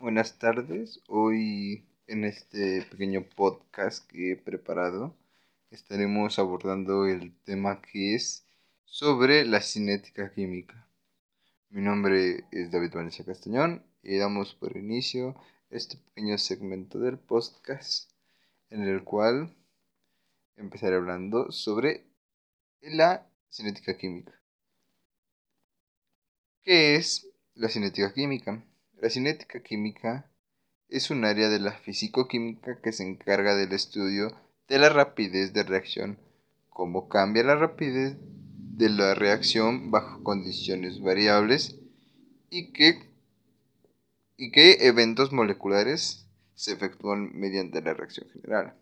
Buenas tardes. Hoy en este pequeño podcast que he preparado estaremos abordando el tema que es sobre la cinética química. Mi nombre es David Vanessa Castañón y damos por inicio este pequeño segmento del podcast en el cual empezaré hablando sobre la cinética química. ¿Qué es la cinética química? La cinética química es un área de la físico-química que se encarga del estudio de la rapidez de reacción, cómo cambia la rapidez de la reacción bajo condiciones variables y qué, y eventos moleculares se efectúan mediante la reacción general.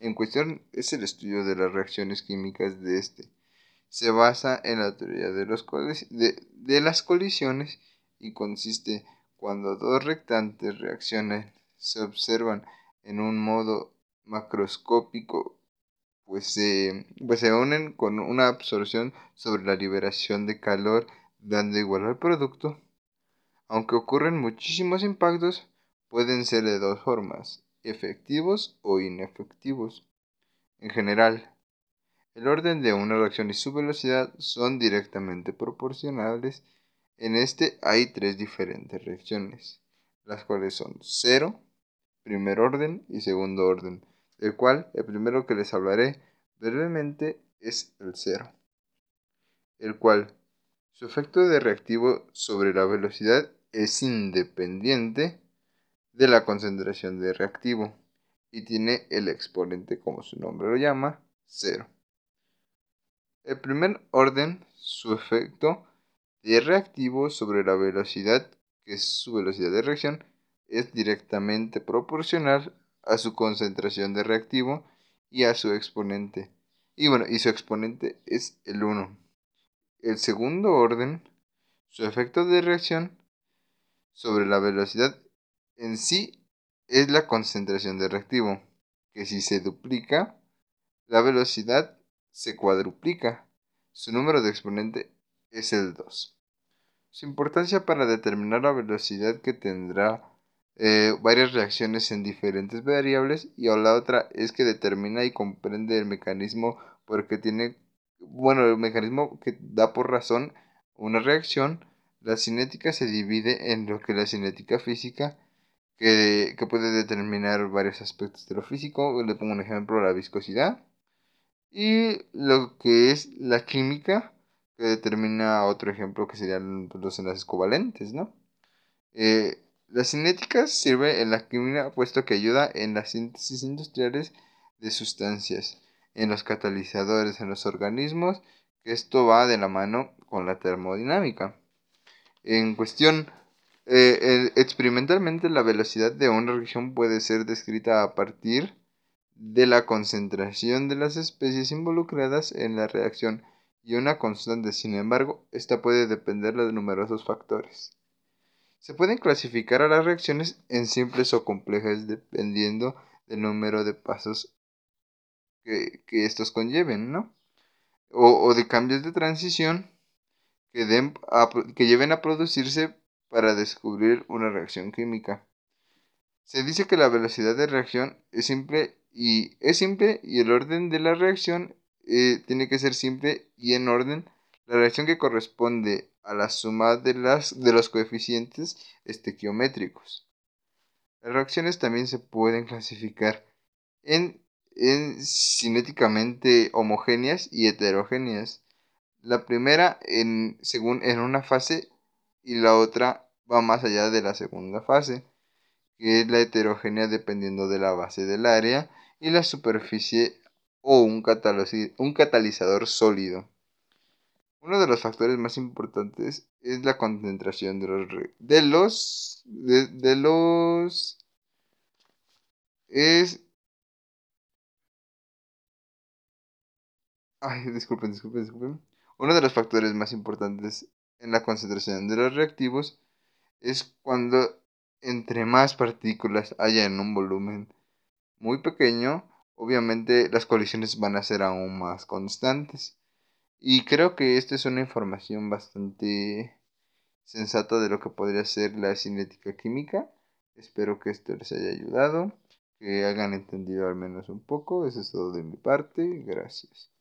En cuestión es el estudio de las reacciones químicas de este. Se basa en la teoría de las colisiones y consiste cuando dos reactantes reaccionan se observan en un modo macroscópico pues se, pues se unen con una absorción sobre la liberación de calor dando igual al producto. Aunque ocurren muchísimos impactos, pueden ser de dos formas, efectivos o inefectivos. En general, el orden de una reacción y su velocidad son directamente proporcionales en este hay tres diferentes reacciones, las cuales son cero, primer orden y segundo orden, del cual el primero que les hablaré brevemente es el cero, el cual su efecto de reactivo sobre la velocidad es independiente de la concentración de reactivo y tiene el exponente, como su nombre lo llama, cero. El primer orden, su efecto de reactivo sobre la velocidad, que es su velocidad de reacción, es directamente proporcional a su concentración de reactivo y a su exponente. Y bueno, y su exponente es el 1. El segundo orden, su efecto de reacción sobre la velocidad en sí es la concentración de reactivo, que si se duplica, la velocidad se cuadruplica. Su número de exponente es el 2. Su importancia para determinar la velocidad que tendrá eh, varias reacciones en diferentes variables y la otra es que determina y comprende el mecanismo porque tiene, bueno, el mecanismo que da por razón una reacción. La cinética se divide en lo que la cinética física, que, que puede determinar varios aspectos de lo físico, le pongo un ejemplo, la viscosidad, y lo que es la química, que determina otro ejemplo que serían los enlaces covalentes, ¿no? Eh, la cinética sirve en la química puesto que ayuda en las síntesis industriales de sustancias, en los catalizadores, en los organismos, que esto va de la mano con la termodinámica. En cuestión, eh, experimentalmente la velocidad de una reacción puede ser descrita a partir de la concentración de las especies involucradas en la reacción y una constante. Sin embargo, esta puede depender de numerosos factores. Se pueden clasificar a las reacciones en simples o complejas dependiendo del número de pasos que, estos conlleven, ¿no? O, de cambios de transición que, den que lleven a producirse para descubrir una reacción química. Se dice que la velocidad de reacción es simple y es simple y el orden de la reacción eh, tiene que ser simple y en orden. La reacción que corresponde a la suma de, las, de los coeficientes estequiométricos. Las reacciones también se pueden clasificar en, en cinéticamente homogéneas y heterogéneas. La primera en, según en una fase y la otra va más allá de la segunda fase, que es la heterogénea dependiendo de la base del área y la superficie o un, un catalizador sólido. Uno de los factores más importantes es la concentración de los de los de, los es Ay, disculpen, disculpen, disculpen. Uno de los factores más importantes en la concentración de los reactivos es cuando entre más partículas haya en un volumen muy pequeño, obviamente las colisiones van a ser aún más constantes. Y creo que esta es una información bastante sensato de lo que podría ser la cinética química. Espero que esto les haya ayudado, que hayan entendido al menos un poco. Eso es todo de mi parte. Gracias.